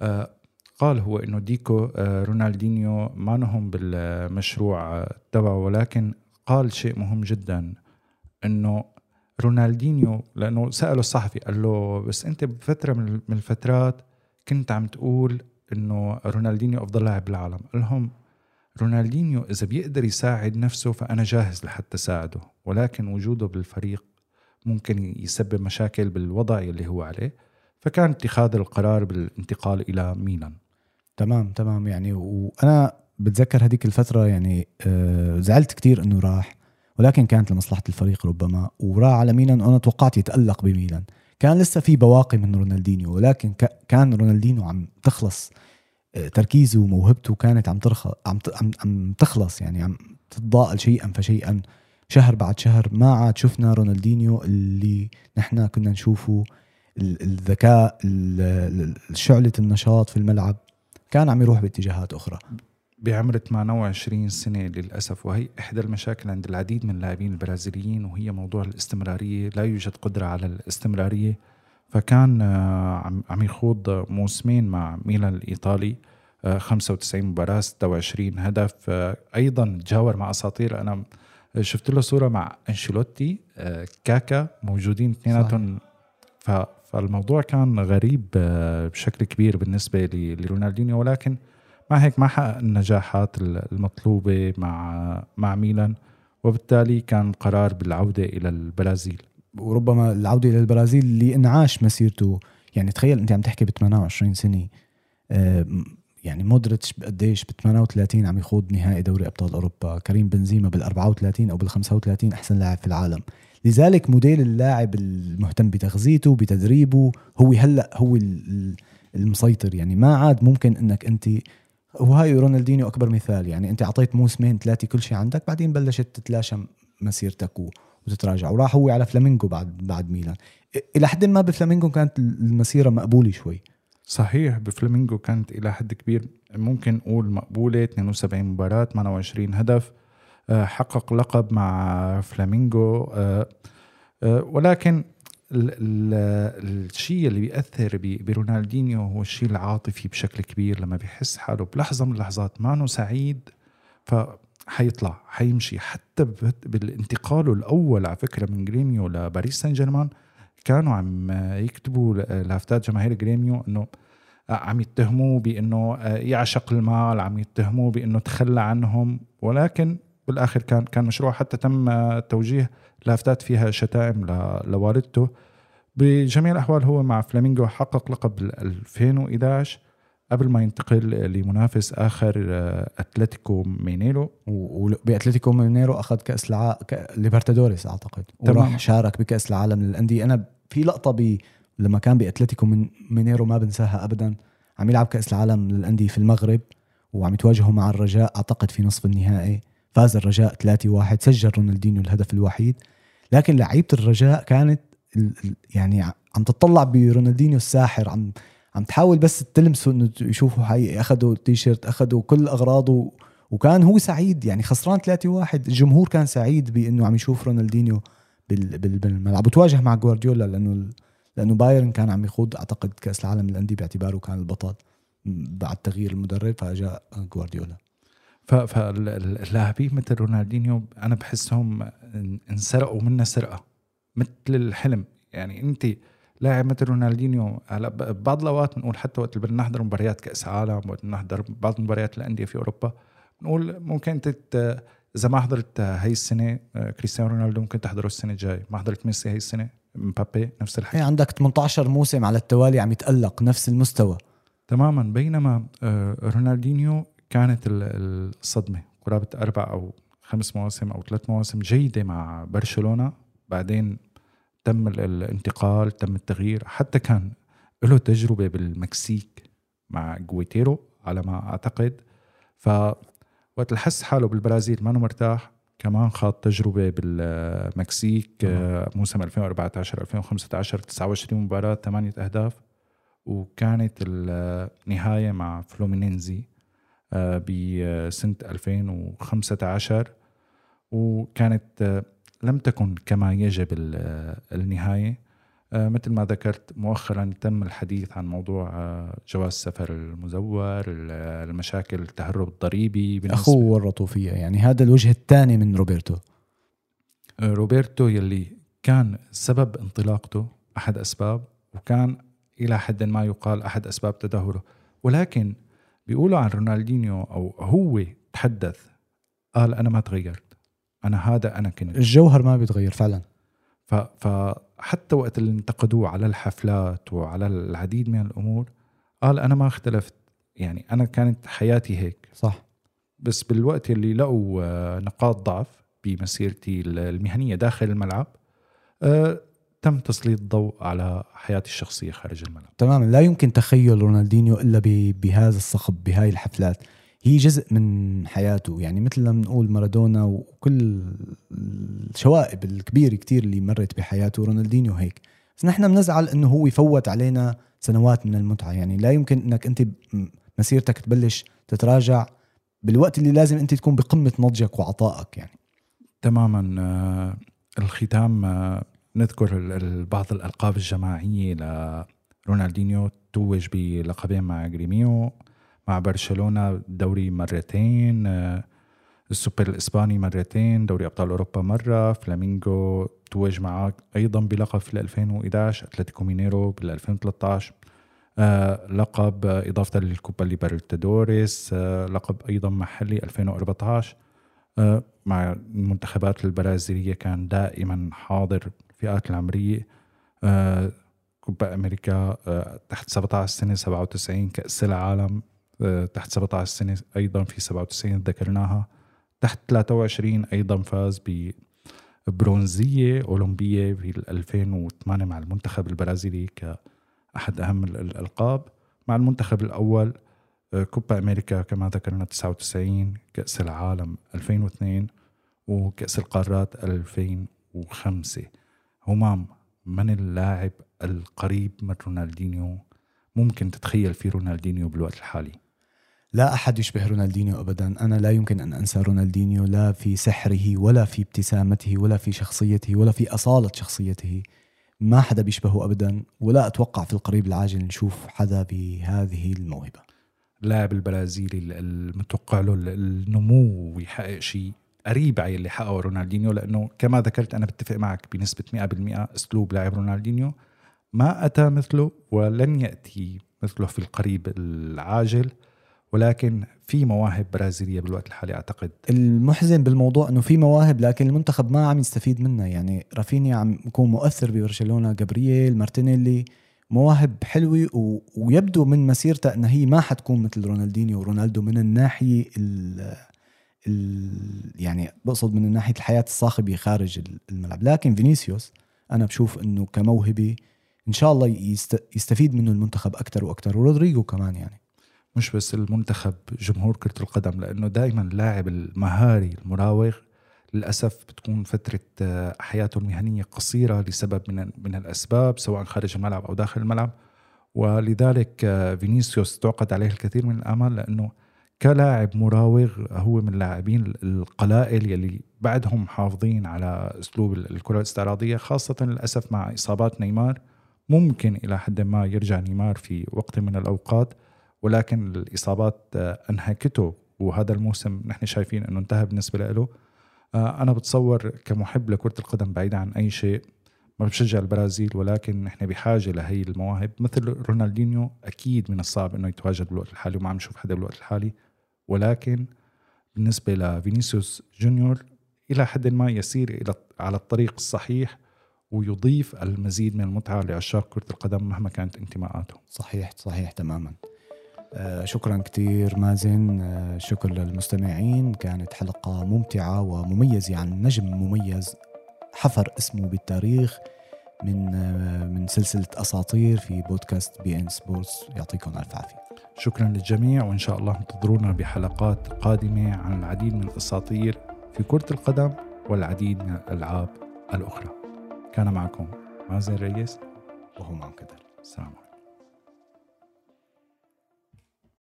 آه قال هو إنه ديكو آه رونالدينيو ما نهم بالمشروع تبعه ولكن قال شيء مهم جدا إنه رونالدينيو لأنه سأله الصحفي قال له بس أنت بفترة من الفترات كنت عم تقول إنه رونالدينيو أفضل لاعب بالعالم. قال لهم رونالدينيو إذا بيقدر يساعد نفسه فأنا جاهز لحتى ساعده ولكن وجوده بالفريق ممكن يسبب مشاكل بالوضع اللي هو عليه. فكان اتخاذ القرار بالانتقال إلى ميلان. تمام تمام. يعني وأنا بتذكر هذيك الفترة يعني آه، زعلت كتير إنه راح ولكن كانت لمصلحة الفريق ربما وراح على ميلان وأنا توقعت يتألق بميلان. كان لسه في بواقي من رونالدينيو ولكن كان رونالدينيو عم تخلص آه، تركيزه وموهبته كانت عم ترخ عم عم تخلص. يعني عم تتضاءل شيئا فشيئا. شهر بعد شهر ما عاد شفنا رونالدينيو اللي نحن كنا نشوفه الذكاء شعلة النشاط في الملعب كان عم يروح باتجاهات أخرى. بعمر 28 سنة للأسف وهي إحدى المشاكل عند العديد من اللاعبين البرازيليين وهي موضوع الاستمرارية لا يوجد قدرة على الاستمرارية. فكان آه، عم يخوض موسمين مع ميلان الإيطالي 95 آه، مباراة 26 هدف آه، أيضا تجاور مع أساطير. أنا شفت له صورة مع أنشيلوتي آه، كاكا موجودين اثنيناتهم. فالموضوع كان غريب آه، بشكل كبير بالنسبة لرونالدينيو. ولكن مع هيك ما حقق النجاحات المطلوبة مع مع ميلان. وبالتالي كان قرار بالعودة إلى البرازيل. وربما العودة إلى البرازيل اللي انعاش مسيرته. يعني تخيل أنت عم تحكي ب 28 سنة آه، يعني مودريتش قديش ب 38 عم يخوض نهائي دوري أبطال أوروبا كريم بنزيما بال 34 أو بال 35 أحسن لاعب في العالم. لذلك موديل اللاعب المهتم بتغذيته بتدريبه هو هلأ هو المسيطر. يعني ما عاد ممكن إنك أنت وهاي رونالدينيو أكبر مثال. يعني أنت أعطيت موسمين ثلاثة كل شيء عندك بعدين بلشت تتلاشى مسيرتك وتتراجع. وراح هو على فلامينجو بعد بعد ميلان. إلى حد ما بفلامينجو كانت المسيرة مقبولة شوي. صحيح بفلامينجو كانت إلى حد كبير ممكن نقول مقبولة 72 مباراة 28 هدف. آه، حقق لقب مع فلامينجو. آه، آه، ولكن الشيء اللي بيأثر برونالدينيو هو الشيء العاطفي بشكل كبير. لما بيحس حاله بلحظة من اللحظات ما سعيد فحيطلع حيمشي. حتى بالانتقاله الأول على فكرة من جريميو لباريس سان جيرمان كانوا عم يكتبوا لافتات جماهير جريميو إنه عم يتهموه بإنه يعشق المال عم يتهموه بإنه تخلى عنهم. ولكن بالآخر كان كان مشروع حتى تم توجيه لافتات فيها شتائم لوالدته. بجميع الأحوال هو مع فلامينغو حقق لقب 2011 قبل ما ينتقل لمنافس آخر أتلتيكو مينيرو. وباتلتيكو مينيرو أخذ كأس العالم ليبرتادوريس أعتقد. وراح شارك بكأس العالم للأندية. أنا في لقطة ب لما كان بأتلتيكو من مينيرو ما بنساها ابدا. عم يلعب كأس العالم للأندية في المغرب وعم يتواجهوا مع الرجاء أعتقد في نصف النهائي. فاز الرجاء 3-1 سجل رونالدينيو الهدف الوحيد. لكن لعيبة الرجاء كانت يعني عم تطلع برونالدينيو الساحر عم عم تحاول بس تلمسه إنه يشوفوا حقيقي. اخذوا التيشيرت اخذوا كل أغراضه. وكان هو سعيد يعني خسران 3-1 الجمهور كان سعيد بإنه عم يشوف رونالدينيو بالملعب. وتواجه مع جوارديولا لأنه لأنه بايرن كان عم يخوض أعتقد كأس العالم للأندية باعتباره كان البطل بعد تغيير المدرب فجاء جوارديولا. فاللاعبين مثل رونالدينيو أنا بحسهم انسرقوا منا سرقة. مثل الحلم. يعني أنت لاعب مثل رونالدينيو. هلا بعض الأوقات بنقول حتى وقت بدنا نحضر مباريات كأس عالم وقت نحضر بعض مباريات الأندية في أوروبا بنقول ممكن تت إذا ما حضرت هاي السنة كريستيانو رونالدو ممكن تحضره السنة الجاية. ما حضرت ميسي هاي السنة مبابي نفس الحكي. إيه، عندك 18 موسم على التوالي عم يتألق نفس المستوى. تماما. بينما آه، رونالدينيو كانت الصدمة. قرابة أربع أو خمس مواسم أو ثلاث مواسم جيدة مع برشلونة. بعدين تم الانتقال تم التغيير. حتى كان له تجربة بالمكسيك مع كويريتارو على ما أعتقد. ف وقت اللي حس حاله بالبرازيل ما مرتاح كمان خاض تجربة بالمكسيك آه، موسم 2014 2015 29 مباراة 8 أهداف. وكانت النهاية مع فلومينينزي آه، بسنة 2015 وكانت آه، لم تكن كما يجب النهاية. آه، مثل ما ذكرت مؤخرا تم الحديث عن موضوع آه، جواز السفر المزور المشاكل التهرب الضريبي أخوه ورطوا فيها يعني هذا الوجه الثاني من روبرتو. آه، روبرتو يلي كان سبب انطلاقته أحد أسباب وكان إلى حد ما يقال أحد أسباب تدهوره. ولكن بيقولوا عن رونالدينيو أو هو تحدث قال أنا ما تغيرت أنا هذا أنا كنت. الجوهر ما بيتغير فعلا. فحتى وقت اللي انتقدوه على الحفلات وعلى العديد من الأمور قال أنا ما اختلفت. يعني أنا كانت حياتي هيك. صح. بس بالوقت اللي لقوا آه، نقاط ضعف بمسيرتي المهنية داخل الملعب أه تم تسليط الضوء على حياتي الشخصية خارج الملعب. تماما. لا يمكن تخيل رونالدينيو إلا بهذا الصخب بهاي الحفلات. هي جزء من حياته. يعني مثل ما بنقول مارادونا وكل الشوائب الكبيرة كتير اللي مرت بحياته رونالدينيو هيك. بس نحن بنزعل إنه هو يفوت علينا سنوات من المتعة. يعني لا يمكن إنك أنت مسيرتك تبلش تتراجع بالوقت اللي لازم أنت تكون بقمة نضجك وعطائك يعني. تماما آه، الختام آه، نذكر بعض الألقاب الجماعية لرونالدينيو توج بلقبين مع جريميو. مع برشلونة دوري مرتين آه، السوبر الإسباني مرتين دوري أبطال أوروبا مرة فلامينغو توج معك أيضا بلقب في 2011 أتلتيكو مينيرو بال 2013 آه لقب إضافة للكوبا ليبرتادوريس آه لقب أيضا محلي 2014 آه مع المنتخبات البرازيلية كان دائما حاضر الفئات العمرية كوبا أمريكا تحت 17 سنة 97 كأس العالم. تحت 17 سنة أيضا في 97 ذكرناها. تحت 23 أيضا فاز ببرونزية أولمبية في 2008 مع المنتخب البرازيلي كأحد أهم الألقاب. مع المنتخب الأول آه، كوبا أمريكا كما ذكرنا 99 كأس العالم 2002 وكأس القارات 2005 همام من اللاعب القريب من رونالدينيو؟ ممكن تتخيل في رونالدينيو بالوقت الحالي. لا أحد يشبه رونالدينيو أبدا. أنا لا يمكن أن أنسى رونالدينيو لا في سحره ولا في ابتسامته ولا في شخصيته ولا في أصالة شخصيته. ما حدا بيشبهه أبدا ولا أتوقع في القريب العاجل نشوف حدا بهذه الموهبة. اللاعب البرازيلي المتوقع له النمو ويحقق شيء قريب على اللي حققه رونالدينيو لأنه كما ذكرت أنا بتفق معك بنسبة 100% أسلوب لاعب رونالدينيو. ما أتى مثله ولن يأتي مثله في القريب العاجل. ولكن في مواهب برازيلية بالوقت الحالي أعتقد. المحزن بالموضوع إنه في مواهب لكن المنتخب ما عم يستفيد منها. يعني رافينيا عم يكون مؤثر ببرشلونة جابرييل مارتينيلي. مواهب حلوة و... ويبدو من مسيرته إنها هي ما حتكون مثل رونالدينيو. ورونالدو من الناحية ال... ال... يعني بقصد من ناحية الحياة الصاخبة خارج الملعب. لكن فينيسيوس أنا بشوف إنه كموهبة إن شاء الله يست... يستفيد منه المنتخب أكثر وأكثر ورودريجو كمان يعني. مش بس المنتخب جمهور كرة القدم لأنه دائما اللاعب المهاري المراوغ للأسف بتكون فترة آه، حياته المهنية قصيرة لسبب من من الأسباب سواء خارج الملعب أو داخل الملعب. ولذلك آه، فينيسيوس تعقد عليه الكثير من الآمال لأنه كلاعب مراوغ هو من اللاعبين القلائل يلي بعدهم محافظين على أسلوب الكرة الاستعراضية خاصة للأسف مع إصابات نيمار. ممكن إلى حد ما يرجع نيمار في وقت من الأوقات. ولكن الإصابات آه، انهكته وهذا الموسم نحن شايفين إنه انتهى بالنسبة له آه، أنا بتصور كمحب لكرة القدم بعيد عن أي شيء ما بشجع البرازيل ولكن نحن بحاجة لهي المواهب مثل رونالدينيو أكيد من الصعب إنه يتواجد بالوقت الحالي وما عم نشوف حدا بالوقت الحالي ولكن بالنسبة لفينيسيوس جونيور إلى حد ما يسير إلى على الطريق الصحيح ويضيف المزيد من المتعة لعشاق كرة القدم مهما كانت انتماءاتهم. صحيح صحيح تماما. آه، شكرا كثير مازن. آه، شكر للمستمعين. كانت حلقة ممتعة ومميزة عن نجم مميز. حفر اسمه بالتاريخ من آه، من سلسلة أساطير في بودكاست بي إن سبورتس. يعطيكم ألف عافية. شكرا للجميع وإن شاء الله انتظرونا بحلقات قادمة عن العديد من الأساطير في كرة القدم والعديد من الألعاب الأخرى. كان معكم مازن ريس وهو معكم كده السلام عليكم.